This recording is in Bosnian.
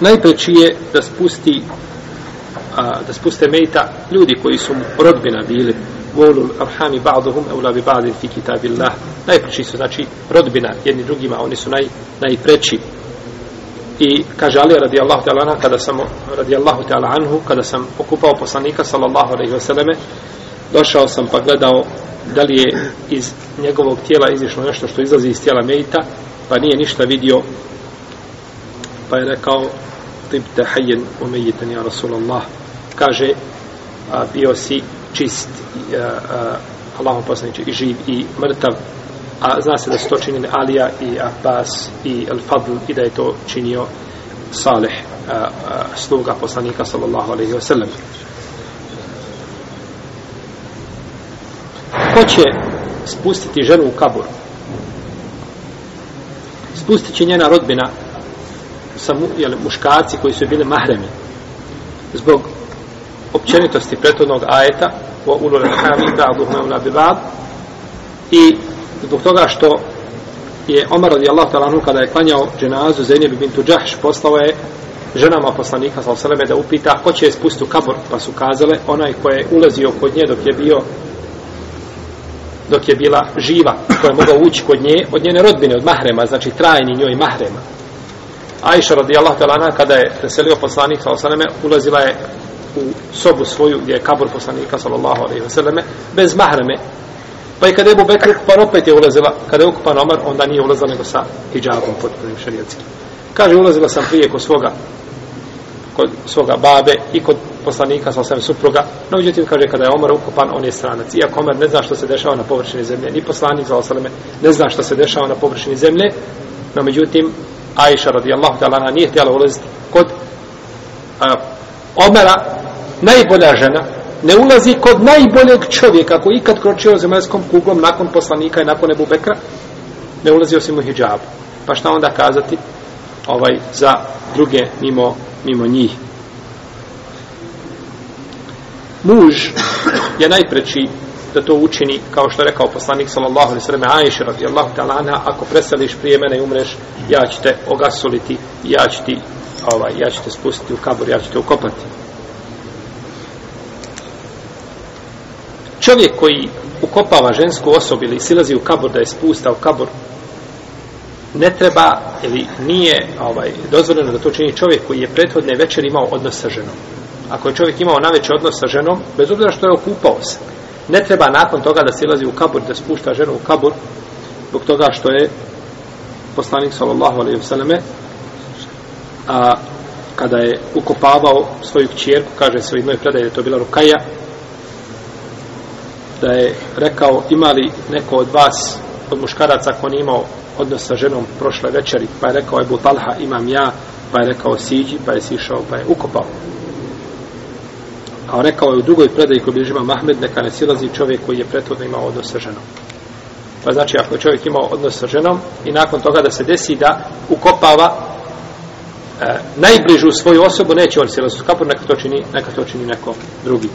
najpreći je da spusti a, da spuste mejta ljudi koji su mu rodbina bili. Volul arhami ba'duhum eula bi ba'din fi kitabillah. Najpreći su znači rodbina jedni drugima oni su naj, najpreći i kaže Ali radijallahu ta'ala anhu kada sam radijallahu ta'ala anhu kada sam okupao poslanika sallallahu alejhi ve selleme došao sam pa gledao da li je iz njegovog tijela izišlo nešto što izlazi iz tijela Mejta pa nije ništa vidio pa je rekao tibte hayyan wa ja Rasulallah rasulullah. Kaže a, bio si čist a, a, Allahom poslaniče i živ i mrtav a zna se da su to činili Alija i Abbas i Al-Fadl i da je to činio Saleh a, a, sluga poslanika sallallahu alaihi wa sallam. Ko će spustiti ženu u kabur? Spustit će njena rodbina samo mu, jel, muškarci koji su bili mahremi zbog općenitosti prethodnog ajeta wa ulul rahami ba'duhum eula bi ba'd i zbog toga što je Omar radijallahu ta'ala anhu kada je klanjao dženazu Zainab bintu Džahš poslao je ženama poslanika sallallahu da upita ko će je spustiti u kabor pa su kazale onaj ko je ulazio kod nje dok je bio dok je bila živa ko je mogao ući kod nje od njene rodbine od mahrema znači trajni njoj mahrema Ajša radijallahu ta'ala anha kada je preselio poslanik sallallahu ulazila je u sobu svoju gdje je kabur poslanika sallallahu alejhi ve selleme bez mahreme Pa i kada je Bubekr ukupan, opet je ulazila. Kada je ukupan Omar, onda nije ulazila nego sa hijabom potpunim šarijetskim. Kaže, ulazila sam prije kod svoga, kod svoga babe i kod poslanika sa osam supruga. No, međutim, kaže, kada je Omar ukupan, on je stranac. Iako Omar ne zna što se dešava na površini zemlje, ni poslanik sa osaleme ne zna što se dešava na površini zemlje, no, međutim, Aisha radijallahu ta'ala nije htjela ulaziti kod a, Omera, najbolja žena, ne ulazi kod najboljeg čovjeka koji ikad kročio zemaljskom kuglom nakon poslanika i nakon Ebu Bekra, ne ulazi osim u hijabu. Pa šta onda kazati ovaj za druge mimo, mimo njih? Muž je najpreći da to učini, kao što je rekao poslanik sallallahu alaihi sallam, Aisha radijallahu ta'ala anha, ako preseliš prije mene i umreš, ja ću te ogasoliti, ja ću ti, ovaj, ja ću te spustiti u kabur, ja ću te ukopati. čovjek koji ukopava žensku osobu ili silazi u kabor da je spusta u kabor ne treba ili nije ovaj, dozvoljeno da to čini čovjek koji je prethodne večer imao odnos sa ženom ako je čovjek imao naveće odnos sa ženom bez obzira što je okupao se ne treba nakon toga da silazi u kabur, da spušta ženu u kabur, zbog toga što je poslanik sallallahu alaihi vseleme a kada je ukopavao svoju kćerku kaže se u jednoj predaji da je to bila Rukaja da je rekao imali neko od vas od muškaraca ko nije imao odnos sa ženom prošle večeri? Pa je rekao Ebu Talha imam ja. Pa je rekao siđi. Pa je sišao pa je ukopao a rekao je u drugoj predaji koji bilježima Mahmed neka ne silazi čovjek koji je prethodno imao odnos sa ženom. Pa znači ako je čovjek imao odnos sa ženom i nakon toga da se desi da ukopava e, najbližu svoju osobu neće on silaziti u kapur neka to čini, neka to čini neko drugi.